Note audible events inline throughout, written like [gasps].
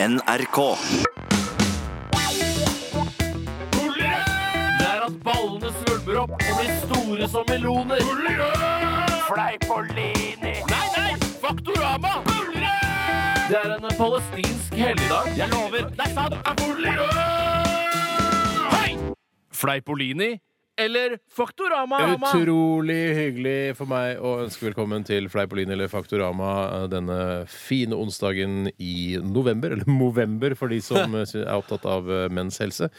NRK. Det er at ballene svulmer opp og blir store som meloner. Fleipolini. Nei, nei! Faktorama! Det er en palestinsk helligdag. Jeg lover. Det er sant. Fleipolini eller Faktorama? Utrolig hyggelig for meg å ønske velkommen til Fleipolini eller Faktorama eh, denne fine onsdagen i november, eller Movember for de som [laughs] eh, er opptatt av eh, menns helse.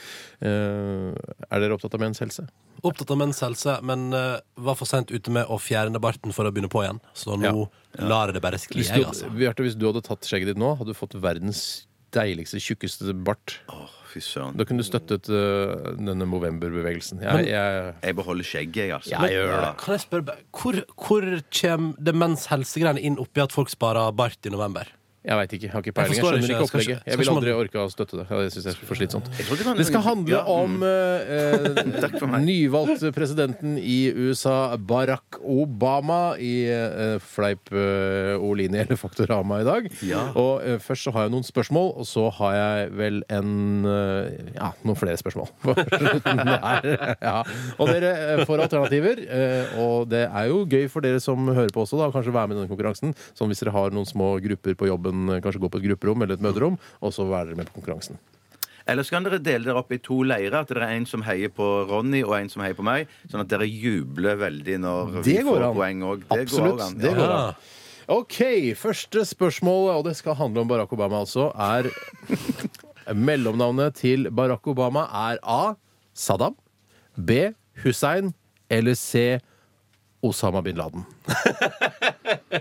Eh, Er dere opptatt av menns helse? Opptatt av menns helse, men var for sent ute med å fjerne barten for å begynne på igjen. Så nå Ja. lar jeg det bare skli, Hvis jeg, du, altså. Bjarte, hvis du hadde tatt skjegget ditt nå, hadde du fått verdens deiligste, tjukkeste bart. Fy søren. Da kunne du støttet uh, denne Movember-bevegelsen. Jeg, jeg, Jeg beholder skjegget, jeg, altså. Jeg gjør det. Kan jeg spørre, hvor, hvor kommer det menns helsegreiene inn oppi at folk sparer bart i november? Jeg veit ikke. Jeg har ikke peiling. Jeg skjønner ikke. Jeg opplegget. Jeg vil aldri orke å støtte det. Ja, Det jeg er for slitsomt. Det Det skal handle om eh, [laughs] nyvalgt presidenten i USA, Barack Obama, i eh, Fleip eh, Olini eller Faktorama i dag. Og eh, Først så har jeg noen spørsmål, og så har jeg vel en eh, Ja, noen flere spørsmål. [laughs] ja. Og dere eh, får alternativer. eh, og det er jo gøy for dere som hører på også, da, kanskje være med i denne konkurransen. Sånn hvis dere har noen små grupper på jobben, eh, kanskje gå på et grupperom eller et møterom, og så være dere med på konkurransen. Eller så kan dere dele dere opp i to leirer. At det er en som heier på Ronny, og en som heier på meg. Sånn at dere jubler veldig når vi får an. poeng òg. Det Absolutt. går an. Det går an. OK, første spørsmål, og det skal handle om Barack Obama, altså, er [laughs] Mellomnavnet til Barack Obama er A. Saddam, B. Hussein eller C. Osama bin Laden.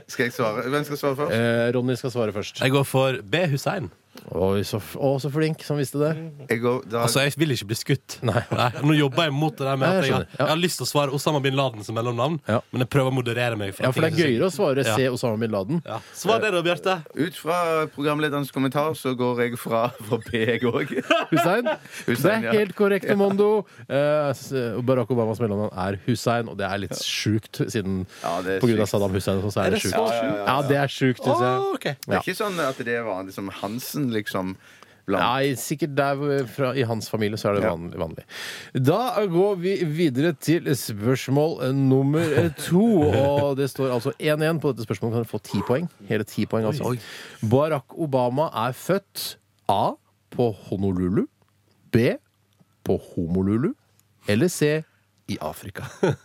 Skal jeg svare? Hvem skal svare først? Eh, Ronny skal svare først. Jeg går for B. Hussein. Oi, så, f- å, så flink som visste det. Jeg går, da, Altså, jeg vil ikke bli skutt. Nei. Nå jobber jeg mot det der med Nei, jeg at jeg, skjønner. Ja. jeg har lyst til å svare Osama bin Laden som mellomnavn, Ja. men jeg prøver å moderere meg. Ja, for det er gøyere å svare Ja. se Osama bin Laden. Ja. Svar det da, Bjarte. ut fra programlederens kommentar så går jeg fra for B, jeg òg. [laughs] Hussein. Det er ja. helt korrekt, Mondo. Eh, s- Barack Obamas mellomnavn er Hussein, og det er litt sjukt, siden Ja, det er på grunn av. Saddam Hussein. Så er Er det sjukt. Ja, ja, det er sjukt, syns jeg. Å, ok. Det er ikke sånn at det var liksom som Liksom. Blant. Nei, sikkert der fra, i hans familie så er det Ja. vanlig, vanlig. Da går vi videre til spørsmål nummer to. Og det står altså 1-1 på dette spørsmålet. Kan du få ti poeng? Hele ti poeng, altså. Barack Obama er født A. På Honolulu. B. På Homolulu. Eller C. I Afrika. [laughs]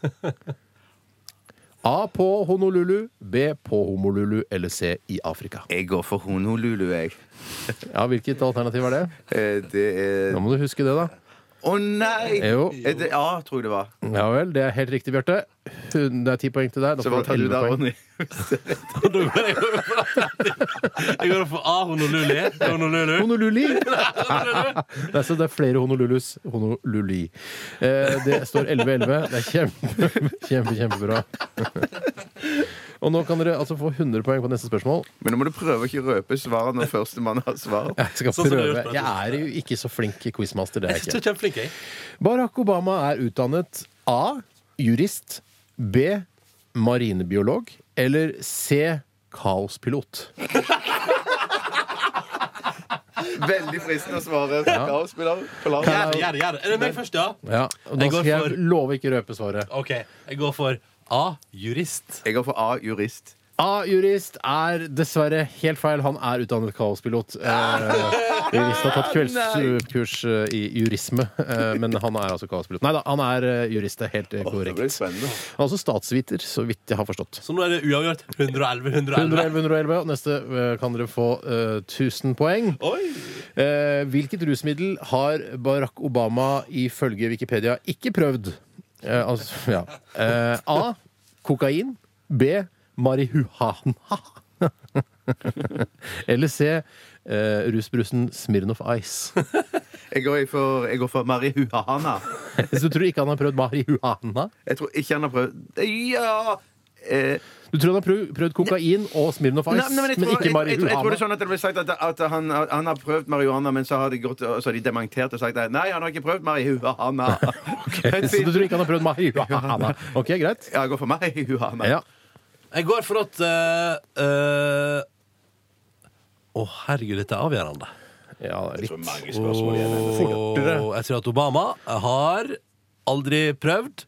A på Honolulu, B på Homolulu eller C i Afrika. Jeg går for Honolulu, jeg. Ja, Hvilket alternativ er det? Eh, Det er Nå må du huske det, da. Å nei! Jo. Er det ja, tror jeg det var. Ja vel, det er helt riktig, Bjarte. Hun- Det er ti poeng til deg. Da Så hva får tar du du da, 11 poeng. Ronny? Går [laughs] jeg går for A. Honolulu. Honolulu. Honoluli! det, er, så det er flere Honolulus. Honoluli. Eh, det står 11-11. Det er kjempe, [laughs] kjempe, kjempebra. Og nå kan dere altså få 100 poeng på neste spørsmål. Men nå må du prøve å ikke røpe svaret når førstemann har svar. Jeg skal Sånn som du har prøve. på Jeg er jo ikke så flink quizmaster. Det er Jeg jeg synes du ikke. er kjempeflink, jeg. Barack Obama er utdannet A. Jurist. B. Marinebiolog. Eller C. Kaospilot. Veldig fristende å svare. Kaospiller på lag. Gjør det, gjør det, gjør det. Er det meg først, ja? Ja, og da Jeg går skal jeg for- love ikke røpe svaret. OK. Jeg går for A. Jurist. Jeg går for A, jurist. A-jurist er dessverre helt feil. Han er utdannet kaospilot. Eh, jurist har tatt kveldskurs eh, i jurisme, eh, men han er altså kaospilot. Nei da, han er eh, jurist. Det er helt eh, korrekt. Han er også statsviter, så vidt jeg har forstått. Så nå er det uavgjort. 111, 111. 111, 111, og neste eh, kan dere få eh, 1000 poeng. Oi! Eh, hvilket rusmiddel har Barack Obama ifølge Wikipedia ikke prøvd? Eh, altså, ja. Eh, A. Kokain. B. Marihuana. [laughs] Eller C. Eh, rusbrusen Smirnoff Ice. Jeg går for, jeg går for marihuana. [laughs] Så du tror ikke han har prøvd marihuana? Jeg tror ikke han har prøvd Ja! Eh, Du tror han har prøvd, prøvd kokain og Smirnoff Ice, Nei, nei, men jeg men tror- ikke jeg- jeg tror- Jeg tror det er sånn at det ble sagt at, at han, han har prøvd marihuana, men så har de, gått, så har de dementert og sagt nei, han har ikke prøvd marihuana. [laughs] [laughs] Så du tror ikke han har prøvd marihuana? Ok, greit. Ja, jeg går for marihuana. Ja. Jeg går for at eh, eh, Å, herregud, dette er avgjørende. Ja, litt. Og Jeg tror at Obama har aldri prøvd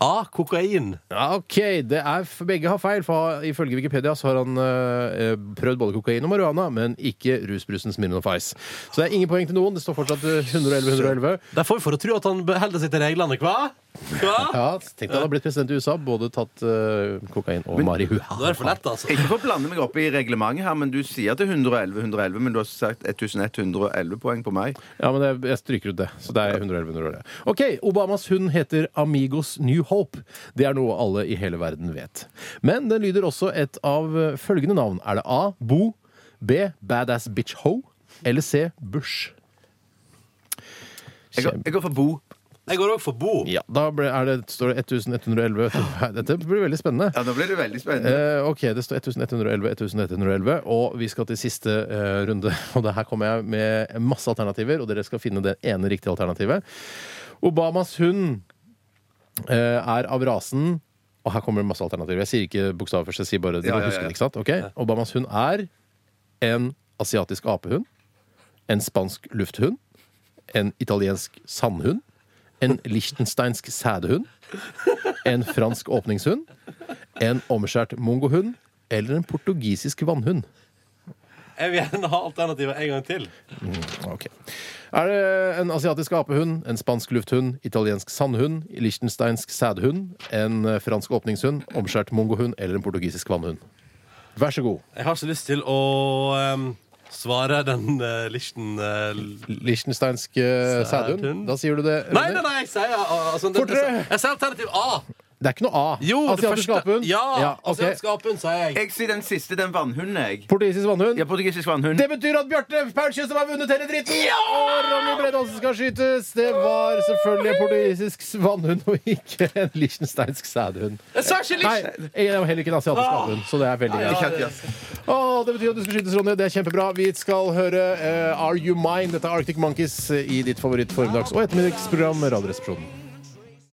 A. Kokain. Ja, OK, det er, begge har feil. For Ifølge Wikipedia så har han eh, prøvd både kokain og marihuana, men ikke rusbrusen Smirnov Ice. Så det er ingen poeng til noen. Det står fortsatt eh, 111-111. Der får vi for å tro at han beholder seg til reglene, hva? Ja, Tenk deg han har blitt president i USA, både tatt eh, kokain og marihuana. Da er for lett, altså. Ikke for å blande meg opp i reglementet her, men du sier til 111, 111, men du har sagt 1111 poeng på meg. Ja, men det, jeg stryker ut det. Så det er 111. 111. OK, Obamas hund heter Amigos New Hope. Det er noe alle i hele verden vet. Men den lyder også et av eh, følgende navn. Er det A. Bo, B. Badass Bitch Ho eller C. Bush? Jeg går, jeg går for Bo. Jeg går òg for Bo. Ja, da ble, er det, står det 1111. [gasps] Dette blir veldig spennende. Ja, Nå blir det veldig spennende. Eh, ok, det står 1111, 1111, og vi skal til siste eh, runde. [laughs] Og det her kommer jeg med masse alternativer, og dere skal finne det ene riktige alternativet. Obamas hund eh, er av rasen Og her kommer det masse alternativer. Jeg sier ikke bokstaver først, jeg sier bare dere Ja, ja, ja. husker det, ikke sant? Ok, Obamas hund er en asiatisk apehund, en spansk lufthund, en italiensk sandhund, en lichtensteinsk sædhund, en fransk åpningshund, en omskjært mongohund eller en portugisisk vannhund. Jeg vil gjerne ha alternativet en gang til. Ok. Er det en asiatisk apehund, en spansk lufthund, italiensk sandhund, lichtensteinsk sædhund, en fransk åpningshund, omskjært mongohund eller en portugisisk vannhund? Vær så god. Jeg har så lyst til å ehm, svare den uh, lichten, uh, lichtensteinske sædhund. Da sier du det. Nei, nei, nei! Jeg sier, uh, altså, det-! Jeg sier alternativ A. Det er ikke noe A. Jo, asiatisk apehund. Ja, ok. asiatisk apehund, sier jeg. Jeg sier den siste, den vannhunden, jeg. Portugisisk vannhund. Ja, portugisisk vannhund. Det betyr at Bjarte Paul har vunnet hele dritten! Og Ronny Bredåsen skal skytes. Det var selvfølgelig en portugisisk vannhund og ikke en lichtensteinsk sædhund. Jeg sa ikke Nei, jeg er heller ikke en asiatisk apehund, så det er veldig greit. Ja, ja. Åh, det betyr at du skal skytes, Ronny. Det er kjempebra. Vi skal høre eh, Are You Mine? Dette er Arctic Monkeys i ditt favoritt formiddags- og ettermiddagsprogram Radioresepsjonen.